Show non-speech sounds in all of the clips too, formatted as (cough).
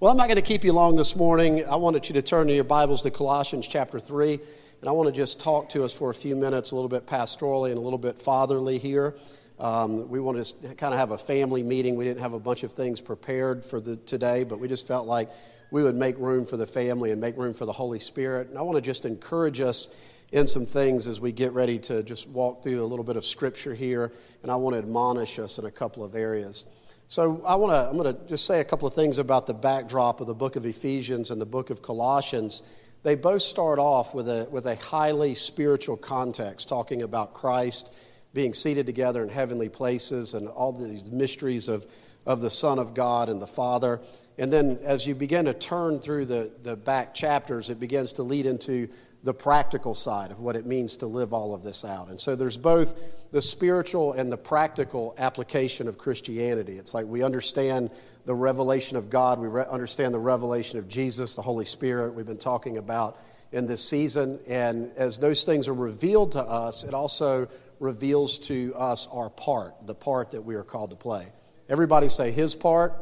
Well, I'm not going to keep you long this morning. I wanted you to turn to your Bibles to Colossians chapter 3, and I want to just talk to us for a few minutes, a little bit pastorally and a little bit fatherly here. Um, we want to kind of have a family meeting. We didn't have a bunch of things prepared for the, today, but we just felt like we would make room for the family and make room for the Holy Spirit. And I want to just encourage us in some things as we get ready to just walk through a little bit of scripture here, and I want to admonish us in a couple of areas. So I want to I'm going to just say a couple of things about the backdrop of the book of Ephesians and the book of Colossians. They both start off with a with a highly spiritual context, talking about Christ being seated together in heavenly places and all these mysteries of of the Son of God and the Father. And then as you begin to turn through the, the back chapters, it begins to lead into the practical side of what it means to live all of this out. And so there's both the spiritual and the practical application of Christianity. It's like we understand the revelation of God, we re- understand the revelation of Jesus, the Holy Spirit, we've been talking about in this season. And as those things are revealed to us, it also reveals to us our part, the part that we are called to play. Everybody say his part.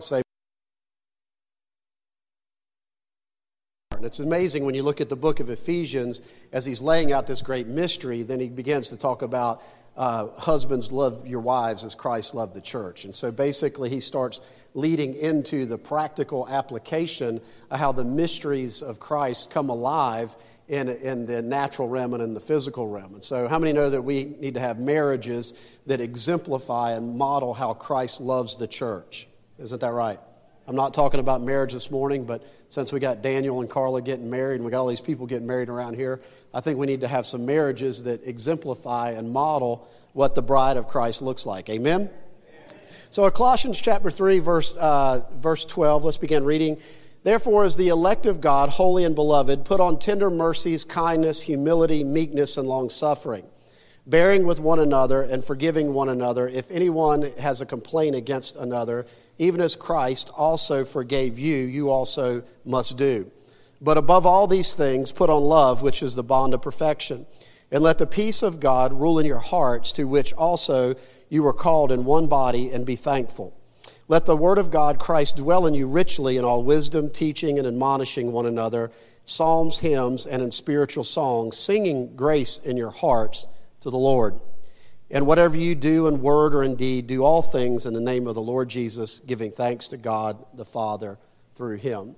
Say It's amazing when you look at the book of Ephesians as he's laying out this great mystery, then he begins to talk about uh, husbands love your wives as Christ loved the church. And so basically, he starts leading into the practical application of how the mysteries of Christ come alive in, in the natural realm and in the physical realm. And so, how many know that we need to have marriages that exemplify and model how Christ loves the church? Isn't that right? I'm not talking about marriage this morning, but since we got Daniel and Carla getting married and we got all these people getting married around here, I think we need to have some marriages that exemplify and model what the bride of Christ looks like. Amen? So, Colossians chapter 3, verse, uh, verse 12, let's begin reading. Therefore, as the elect of God, holy and beloved, put on tender mercies, kindness, humility, meekness, and long suffering, bearing with one another and forgiving one another if anyone has a complaint against another even as Christ also forgave you, you also must do. But above all these things, put on love, which is the bond of perfection. And let the peace of God rule in your hearts, to which also you were called in one body, and be thankful. Let the word of God, Christ, dwell in you richly in all wisdom, teaching and admonishing one another, psalms, hymns, and in spiritual songs, singing grace in your hearts to the Lord. And whatever you do in word or in deed, do all things in the name of the Lord Jesus, giving thanks to God the Father through him.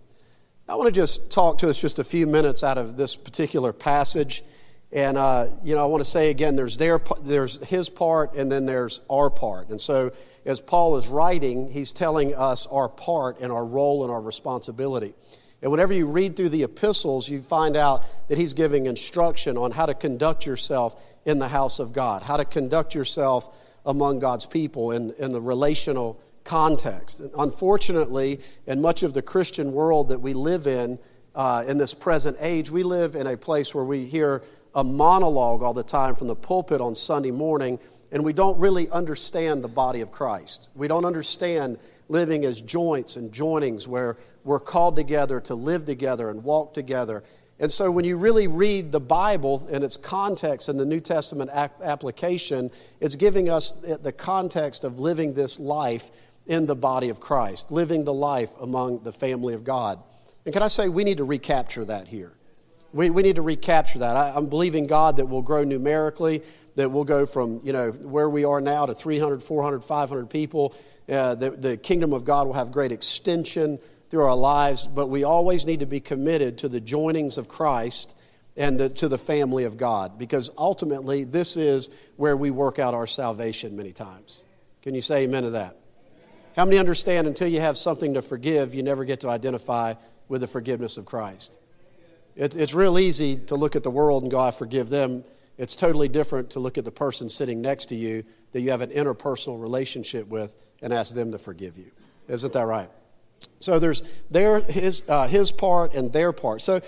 I want to just talk to us just a few minutes out of this particular passage. And, uh, you know, I want to say again, there's, their, there's his part and then there's our part. And so as Paul is writing, he's telling us our part and our role and our responsibility. And whenever you read through the epistles, you find out that he's giving instruction on how to conduct yourself in the house of God, how to conduct yourself among God's people in, in the relational context. unfortunately, in much of the Christian world that we live in, uh, in this present age, we live in a place where we hear a monologue all the time from the pulpit on Sunday morning, and we don't really understand the body of Christ. We don't understand living as joints and joinings where we're called together to live together and walk together and so when you really read the Bible in its context in the New Testament application, it's giving us the context of living this life in the body of Christ, living the life among the family of God. And can I say, we need to recapture that here. We, we need to recapture that. I, I'm believing God that we'll grow numerically, that we'll go from, you know, where we are now to 300, 400, 500 people. Uh, the, the kingdom of God will have great extension through our lives, but we always need to be committed to the joinings of Christ and the, to the family of God because ultimately this is where we work out our salvation many times. Can you say amen to that? How many understand until you have something to forgive, you never get to identify with the forgiveness of Christ? It, it's real easy to look at the world and go, I forgive them. It's totally different to look at the person sitting next to you that you have an interpersonal relationship with and ask them to forgive you. Isn't that right? So there's their, his, uh, his part and their part. So,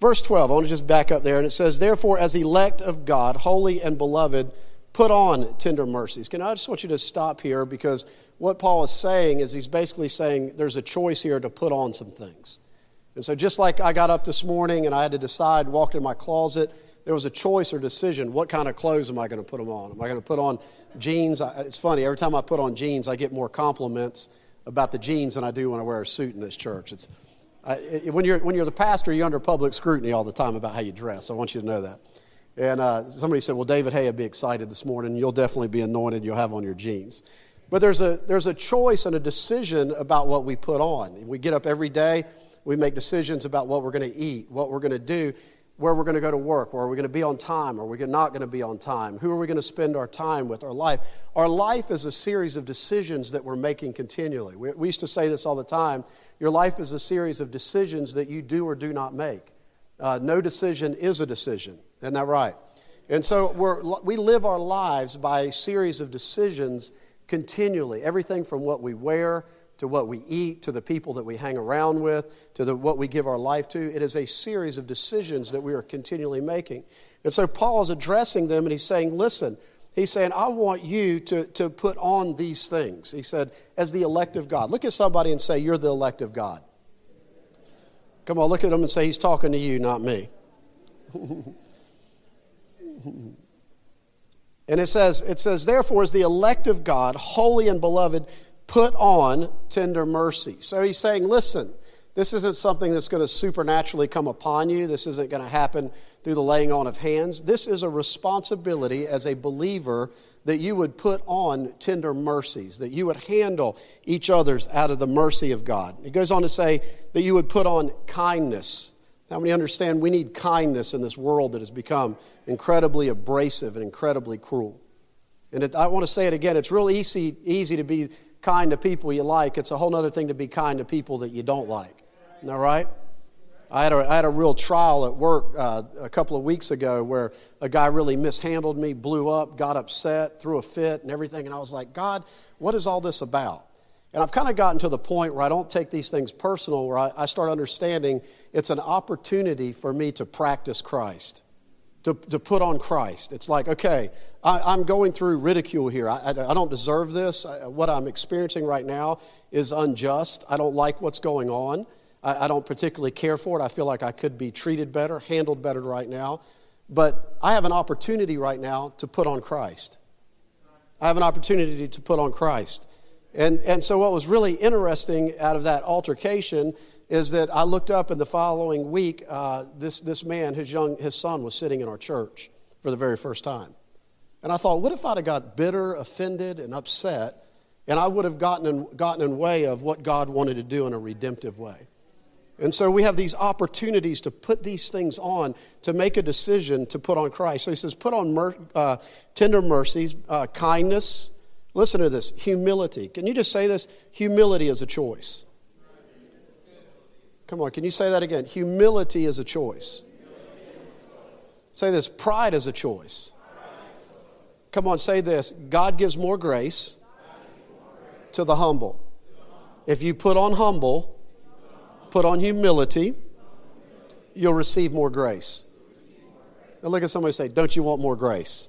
verse 12, I want to just back up there, and it says, Therefore, as elect of God, holy and beloved, put on tender mercies. Can I just want you to stop here because what Paul is saying is he's basically saying there's a choice here to put on some things. And so, just like I got up this morning and I had to decide, walked in my closet, there was a choice or decision. What kind of clothes am I going to put them on? Am I going to put on jeans? It's funny, every time I put on jeans, I get more compliments about the jeans than I do when I wear a suit in this church. It's, it, when, you're, when you're the pastor, you're under public scrutiny all the time about how you dress. I want you to know that. And uh, somebody said, Well, David Hay would be excited this morning. You'll definitely be anointed. You'll have on your jeans. But there's a, there's a choice and a decision about what we put on. We get up every day, we make decisions about what we're going to eat, what we're going to do, where we're going to go to work, where are we going to be on time, or are we not going to be on time, who are we going to spend our time with, our life. Our life is a series of decisions that we're making continually. We, we used to say this all the time your life is a series of decisions that you do or do not make. Uh, no decision is a decision. Isn't that right? And so we're, we live our lives by a series of decisions continually. Everything from what we wear to what we eat to the people that we hang around with to the, what we give our life to. It is a series of decisions that we are continually making. And so Paul is addressing them and he's saying, listen, he's saying, I want you to, to put on these things. He said, as the elect of God. Look at somebody and say, You're the elect of God. Come on, look at him and say, He's talking to you, not me. (laughs) And it says, it says, therefore, as the elect of God, holy and beloved, put on tender mercy. So he's saying, listen, this isn't something that's going to supernaturally come upon you. This isn't going to happen through the laying on of hands. This is a responsibility as a believer that you would put on tender mercies, that you would handle each other's out of the mercy of God. He goes on to say that you would put on kindness. How many understand we need kindness in this world that has become incredibly abrasive and incredibly cruel? And it, I want to say it again it's real easy, easy to be kind to people you like. It's a whole other thing to be kind to people that you don't like. All right? I had, a, I had a real trial at work uh, a couple of weeks ago where a guy really mishandled me, blew up, got upset, threw a fit, and everything. And I was like, God, what is all this about? And I've kind of gotten to the point where I don't take these things personal, where I, I start understanding it's an opportunity for me to practice Christ, to, to put on Christ. It's like, okay, I, am going through ridicule here. I, I, I don't deserve this. I, what I'm experiencing right now is unjust. I don't like what's going on. I, I don't particularly care for it. I feel like I could be treated better, handled better right now. But I have an opportunity right now to put on Christ. I have an opportunity to put on Christ. And, and so, what was really interesting out of that altercation is that I looked up in the following week, uh, this, this man, his, young, his son, was sitting in our church for the very first time. And I thought, what if I'd have got bitter, offended, and upset, and I would have gotten in, gotten in way of what God wanted to do in a redemptive way? And so we have these opportunities to put these things on, to make a decision to put on Christ. So he says, put on mer- uh, tender mercies, uh, kindness, Listen to this humility. Can you just say this? Humility is a choice. Come on, can you say that again? Humility is a choice. Say this pride is a choice. Come on, say this God gives more grace to the humble. If you put on humble, put on humility, you'll receive more grace. Now look at somebody say, Don't you want more grace?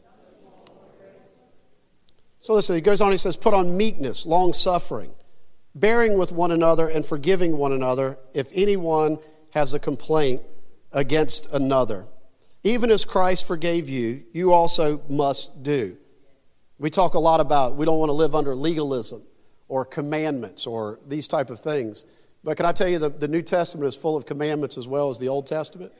So listen, he goes on, he says, put on meekness, long suffering, bearing with one another and forgiving one another if anyone has a complaint against another. Even as Christ forgave you, you also must do. We talk a lot about we don't want to live under legalism or commandments or these type of things. But can I tell you, the, the New Testament is full of commandments as well as the Old Testament?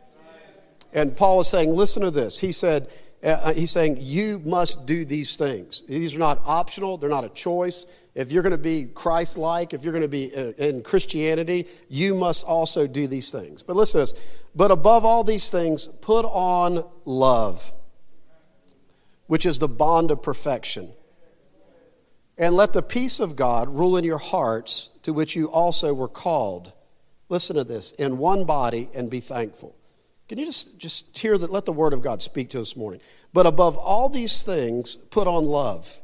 And Paul is saying, listen to this. He said, uh, uh, he's saying you must do these things. These are not optional, they're not a choice. If you're going to be Christ like, if you're going to be uh, in Christianity, you must also do these things. But listen to this. But above all these things, put on love, which is the bond of perfection. And let the peace of God rule in your hearts, to which you also were called. Listen to this in one body and be thankful. Can you just, just hear that? Let the word of God speak to us this morning. But above all these things, put on love.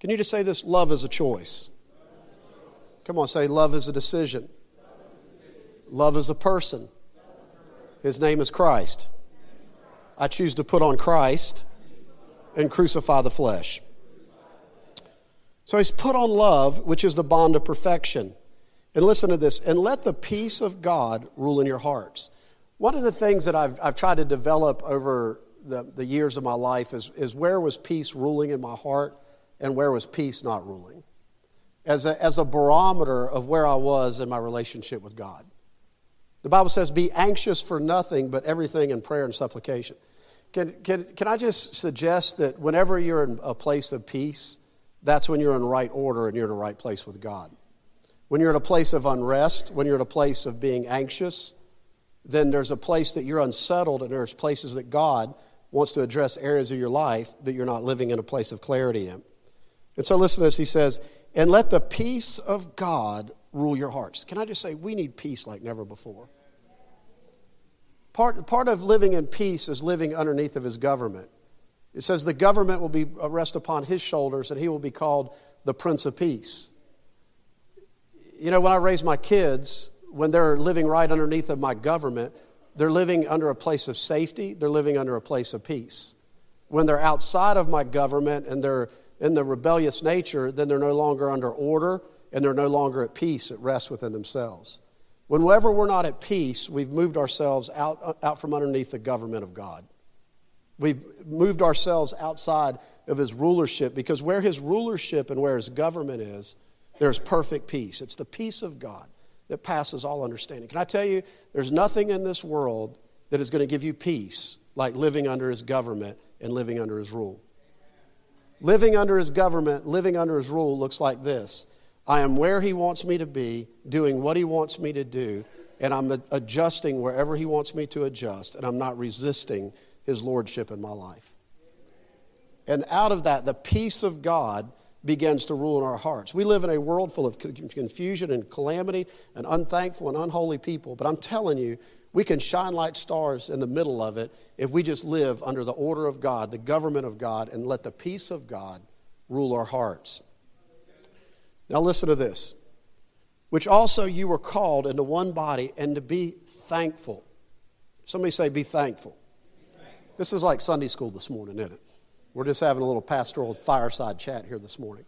Can you just say this? Love is a choice. Come on, say love is a decision. Love is a person. His name is Christ. I choose to put on Christ and crucify the flesh. So he's put on love, which is the bond of perfection. And listen to this and let the peace of God rule in your hearts. One of the things that I've, I've tried to develop over the, the years of my life is, is where was peace ruling in my heart and where was peace not ruling. as a, as a barometer of where I was in my relationship with God. The Bible says, Be anxious for nothing, but everything in prayer and supplication. Can, can, can I just suggest that whenever you're in a place of peace, that's when you're in right order and you're in the right place with God. When you're in a place of unrest, when you're in a place of being anxious, then there's a place that you're unsettled, and there's places that God wants to address areas of your life that you're not living in a place of clarity in. And so, listen to this. He says, And let the peace of God rule your hearts. Can I just say, we need peace like never before. Part, part of living in peace is living underneath of his government. It says the government will be rest upon his shoulders and he will be called the Prince of Peace. You know, when I raise my kids, when they're living right underneath of my government, they're living under a place of safety, they're living under a place of peace. When they're outside of my government and they're in the rebellious nature, then they're no longer under order and they're no longer at peace, at rest within themselves. Whenever we're not at peace, we've moved ourselves out, uh, out from underneath the government of God. We've moved ourselves outside of his rulership because where his rulership and where his government is, there's perfect peace. It's the peace of God that passes all understanding. Can I tell you, there's nothing in this world that is going to give you peace like living under his government and living under his rule. Living under his government, living under his rule looks like this I am where he wants me to be, doing what he wants me to do, and I'm adjusting wherever he wants me to adjust, and I'm not resisting his lordship in my life. And out of that, the peace of God begins to rule in our hearts. We live in a world full of confusion and calamity and unthankful and unholy people, but I'm telling you, we can shine like stars in the middle of it if we just live under the order of God, the government of God, and let the peace of God rule our hearts. Now, listen to this. Which also you were called into one body and to be thankful. Somebody say, be thankful. This is like Sunday school this morning, isn't it? We're just having a little pastoral fireside chat here this morning.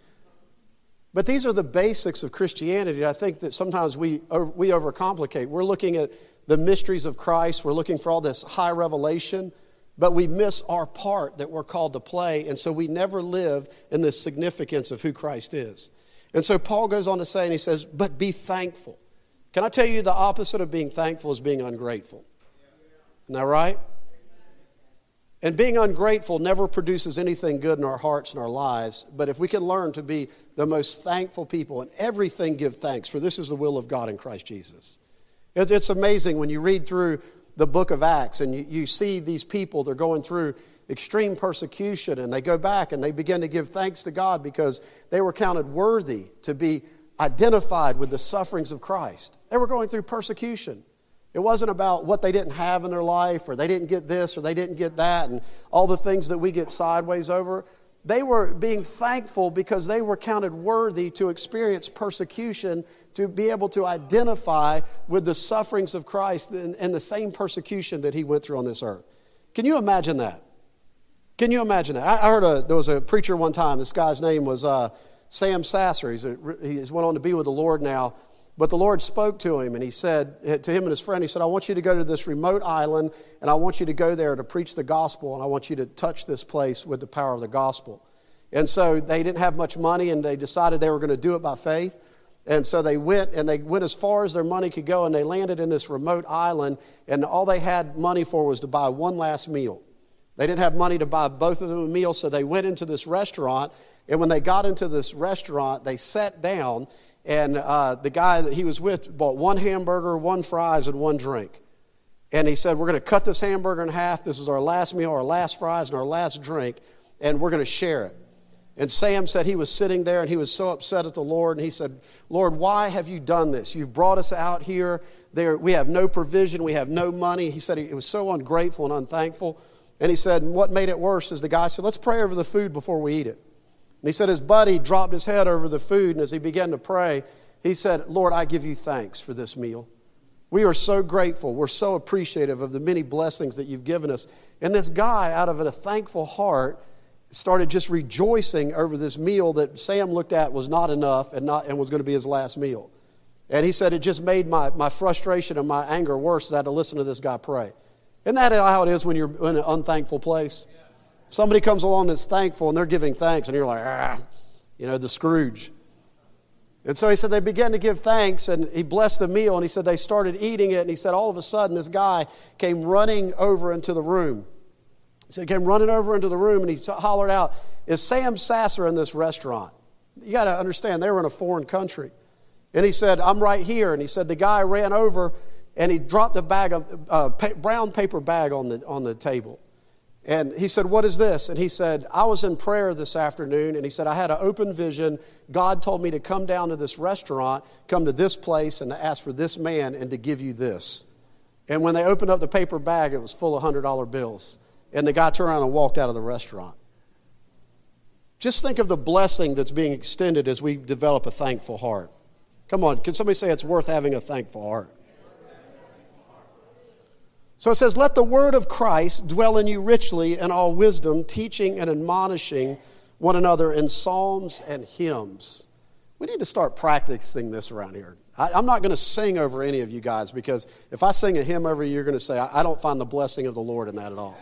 But these are the basics of Christianity. I think that sometimes we, uh, we overcomplicate. We're looking at the mysteries of Christ, we're looking for all this high revelation, but we miss our part that we're called to play, and so we never live in the significance of who Christ is. And so Paul goes on to say, and he says, But be thankful. Can I tell you the opposite of being thankful is being ungrateful? Isn't that right? And being ungrateful never produces anything good in our hearts and our lives. But if we can learn to be the most thankful people and everything give thanks, for this is the will of God in Christ Jesus. It's amazing when you read through the book of Acts and you, see these people, they're going through extreme persecution and they go back and they begin to give thanks to God because they were counted worthy to be identified with the sufferings of Christ. They were going through persecution. It wasn't about what they didn't have in their life or they didn't get this or they didn't get that and all the things that we get sideways over. They were being thankful because they were counted worthy to experience persecution, to be able to identify with the sufferings of Christ and, the same persecution that he went through on this earth. Can you imagine that? Can you imagine that? I, heard a, there was a preacher one time, this guy's name was uh, Sam Sasser. He's, a, he's went on to be with the Lord now. But the Lord spoke to him and he said to him and his friend, He said, I want you to go to this remote island and I want you to go there to preach the gospel and I want you to touch this place with the power of the gospel. And so they didn't have much money and they decided they were going to do it by faith. And so they went and they went as far as their money could go and they landed in this remote island and all they had money for was to buy one last meal. They didn't have money to buy both of them a meal, so they went into this restaurant. And when they got into this restaurant, they sat down and uh, the guy that he was with bought one hamburger, one fries, and one drink. And he said, We're going to cut this hamburger in half. This is our last meal, our last fries, and our last drink, and we're going to share it. And Sam said he was sitting there and he was so upset at the Lord. And he said, Lord, why have you done this? You've brought us out here. There, we have no provision. We have no money. He said he was so ungrateful and unthankful. And he said, What made it worse is the guy said, Let's pray over the food before we eat it. And he said his buddy dropped his head over the food, and as he began to pray, he said, Lord, I give you thanks for this meal. We are so grateful. We're so appreciative of the many blessings that you've given us. And this guy, out of a thankful heart, started just rejoicing over this meal that Sam looked at was not enough and, not, and was going to be his last meal. And he said, It just made my, my frustration and my anger worse as I had to listen to this guy pray. Isn't that how it is when you're in an unthankful place? Somebody comes along that's thankful and they're giving thanks, and you're like, ah, you know, the Scrooge. And so he said they began to give thanks and he blessed the meal and he said they started eating it and he said all of a sudden this guy came running over into the room. He said he came running over into the room and he hollered out, Is Sam Sasser in this restaurant? You got to understand, they were in a foreign country. And he said, I'm right here. And he said the guy ran over and he dropped a bag of uh, brown paper bag on the, on the table. And he said, What is this? And he said, I was in prayer this afternoon, and he said, I had an open vision. God told me to come down to this restaurant, come to this place, and to ask for this man and to give you this. And when they opened up the paper bag, it was full of $100 bills. And the guy turned around and walked out of the restaurant. Just think of the blessing that's being extended as we develop a thankful heart. Come on, can somebody say it's worth having a thankful heart? So it says, Let the word of Christ dwell in you richly in all wisdom, teaching and admonishing one another in psalms and hymns. We need to start practicing this around here. I, am not going to sing over any of you guys because if I sing a hymn over you, you're going to say, I, I don't find the blessing of the Lord in that at all.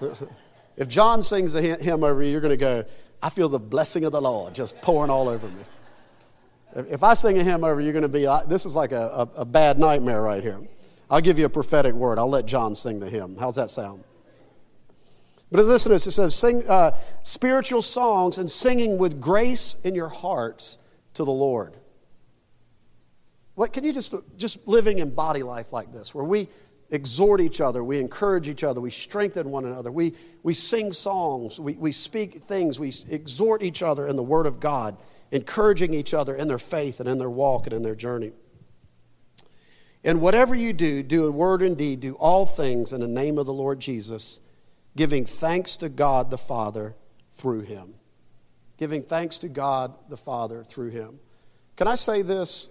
(laughs) if John sings a hymn over you, you're going to go, I feel the blessing of the Lord just pouring all over me. If, I sing a hymn over you, you're going to be, this is like a, a, a bad nightmare right here. I'll give you a prophetic word. I'll let John sing the hymn. How's that sound? But listen to this. It says, sing uh, spiritual songs and singing with grace in your hearts to the Lord. What can you just just living in body life like this, where we exhort each other, we encourage each other, we strengthen one another, we, we sing songs, we, we speak things, we exhort each other in the Word of God, encouraging each other in their faith and in their walk and in their journey. And whatever you do, do in word and deed, do all things in the name of the Lord Jesus, giving thanks to God the Father through him. Giving thanks to God the Father through him. Can I say this?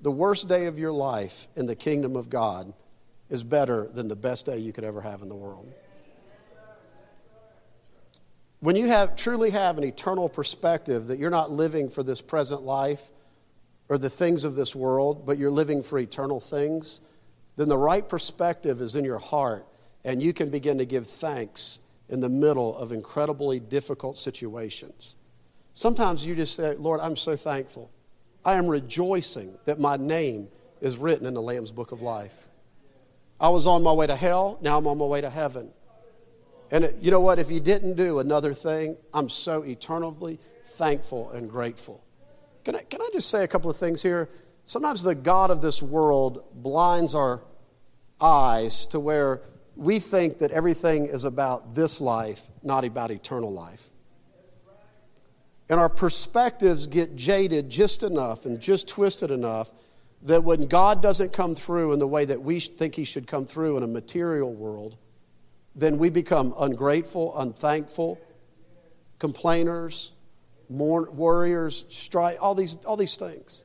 The worst day of your life in the kingdom of God is better than the best day you could ever have in the world. When you have, truly have an eternal perspective that you're not living for this present life, or the things of this world, but you're living for eternal things, then the right perspective is in your heart, and you can begin to give thanks in the middle of incredibly difficult situations. Sometimes you just say, Lord, I'm so thankful. I am rejoicing that my name is written in the Lamb's book of life. I was on my way to hell, now I'm on my way to heaven. And you know what? If you didn't do another thing, I'm so eternally thankful and grateful. Can I, can I just say a couple of things here? Sometimes the God of this world blinds our eyes to where we think that everything is about this life, not about eternal life. And our perspectives get jaded just enough and just twisted enough that when God doesn't come through in the way that we think He should come through in a material world, then we become ungrateful, unthankful, complainers, warriors, strike, all these, all these things.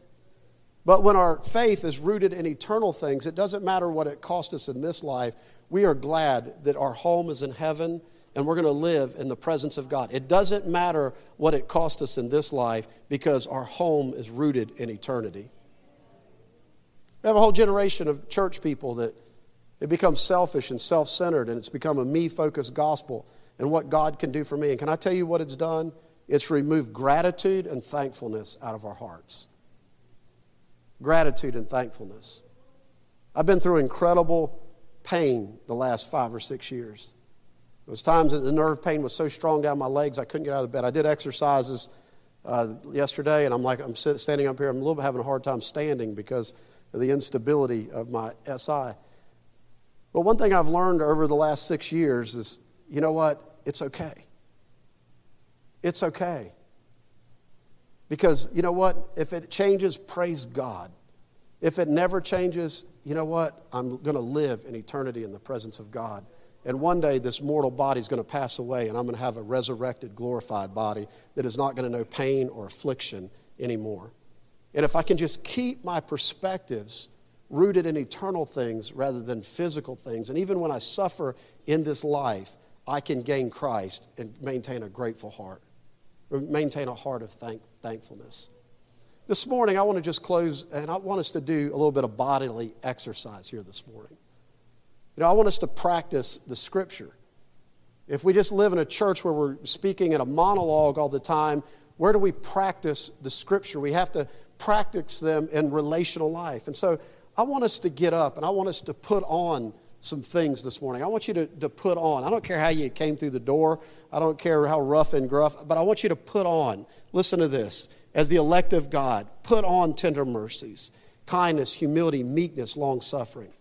But when our faith is rooted in eternal things, it doesn't matter what it cost us in this life. We are glad that our home is in heaven and we're going to live in the presence of God. It doesn't matter what it cost us in this life because our home is rooted in eternity. We have a whole generation of church people that it becomes selfish and self centered, and it's become a me focused gospel and what God can do for me. And can I tell you what it's done? It's removed gratitude and thankfulness out of our hearts. Gratitude and thankfulness. I've been through incredible pain the last five or six years. There was times that the nerve pain was so strong down my legs I couldn't get out of bed. I did exercises uh, yesterday, and I'm like I'm standing up here. I'm a little bit having a hard time standing because of the instability of my SI. But one thing I've learned over the last six years is, you know what? It's okay. It's okay. Because you know what? If it changes, praise God. If it never changes, you know what? I'm going to live in eternity in the presence of God. And one day, this mortal body is going to pass away, and I'm going to have a resurrected, glorified body that is not going to know pain or affliction anymore. And if I can just keep my perspectives rooted in eternal things rather than physical things, and even when I suffer in this life, I can gain Christ and maintain a grateful heart maintain a heart of thank, thankfulness. This morning, I want to just close, and I want us to do a little bit of bodily exercise here this morning. You know, I want us to practice the scripture. If we just live in a church where we're speaking in a monologue all the time, where do we practice the scripture? We have to practice them in relational life. And so I want us to get up and I want us to put on some things this morning. I want you to, to put on. I don't care how you came through the door, I don't care how rough and gruff, but I want you to put on. Listen to this. As the elect of God, put on tender mercies, kindness, humility, meekness, long suffering,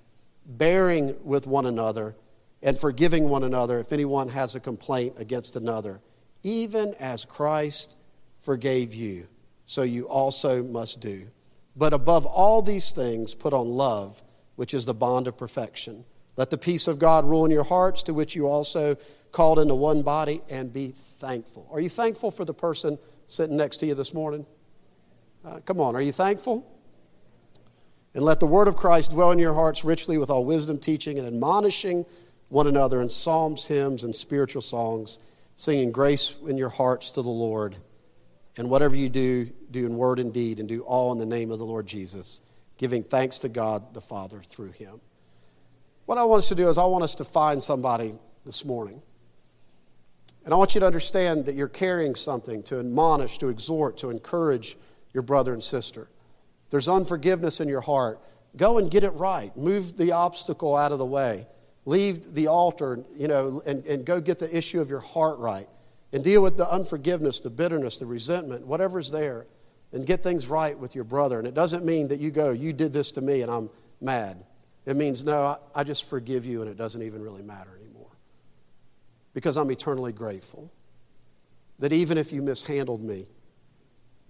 bearing with one another, and forgiving one another if anyone has a complaint against another, even as Christ forgave you, so you also must do. But above all these things, put on love, which is the bond of perfection. Let the peace of God rule in your hearts, to which you also called into one body, and be thankful. Are you thankful for the person sitting next to you this morning? Uh, come on, are you thankful? And let the word of Christ dwell in your hearts richly with all wisdom, teaching, and admonishing one another in psalms, hymns, and spiritual songs, singing grace in your hearts to the Lord. And whatever you do, do in word and deed, and do all in the name of the Lord Jesus, giving thanks to God the Father through him. What I want us to do is, I want us to find somebody this morning. And I want you to understand that you're carrying something to admonish, to exhort, to encourage your brother and sister. There's unforgiveness in your heart, go and get it right. Move the obstacle out of the way. Leave the altar, you know, and, and go get the issue of your heart right. And deal with the unforgiveness, the bitterness, the resentment, whatever's there, and get things right with your brother. And it doesn't mean that you go, you did this to me and I'm mad. It means, no, I just forgive you and it doesn't even really matter anymore. Because I'm eternally grateful that even if you mishandled me,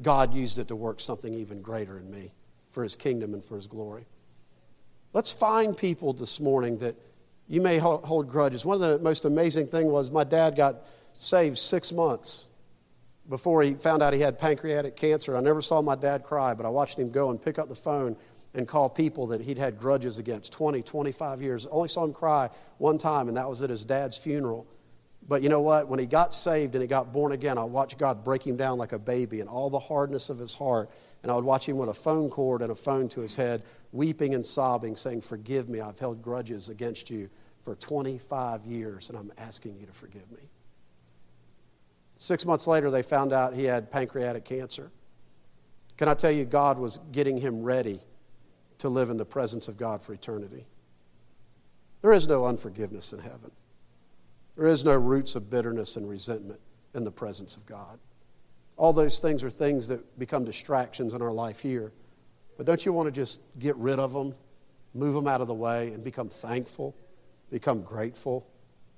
God used it to work something even greater in me for his kingdom and for his glory. Let's find people this morning that you may hold grudges. One of the most amazing things was my dad got saved six months before he found out he had pancreatic cancer. I never saw my dad cry, but I watched him go and pick up the phone and call people that he'd had grudges against 20, 25 years. Only saw him cry one time, and that was at his dad's funeral. But you know what? When he got saved and he got born again, I watched God break him down like a baby and all the hardness of his heart. And I would watch him with a phone cord and a phone to his head, weeping and sobbing, saying, Forgive me, I've held grudges against you for 25 years, and I'm asking you to forgive me. Six months later, they found out he had pancreatic cancer. Can I tell you, God was getting him ready to live in the presence of God for eternity. There is no unforgiveness in heaven. There is no roots of bitterness and resentment in the presence of God. All those things are things that become distractions in our life here. But don't you want to just get rid of them, move them out of the way, and become thankful, become grateful,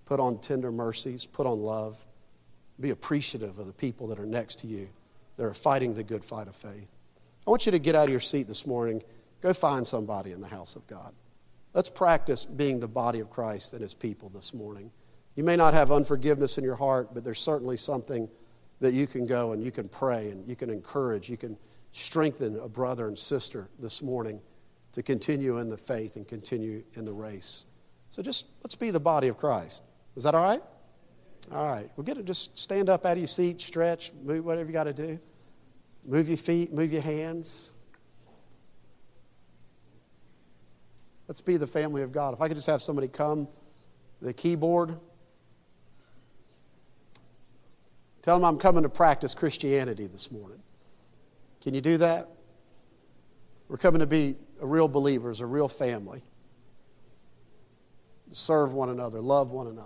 put on tender mercies, put on love, be appreciative of the people that are next to you that are fighting the good fight of faith? I want you to get out of your seat this morning. Go find somebody in the house of God. Let's practice being the body of Christ and his people this morning. You may not have unforgiveness in your heart, but there's certainly something that you can go and you can pray and you can encourage, you can strengthen a brother and sister this morning to continue in the faith and continue in the race. So just let's be the body of Christ. Is that all right? All right. Well, get it. Just stand up out of your seat, stretch, move whatever you got to do. Move your feet, move your hands. Let's be the family of God. If I could just have somebody come, the keyboard, tell them I'm coming to practice Christianity this morning. Can you do that? We're coming to be a real believers, a real family. Serve one another, love one another.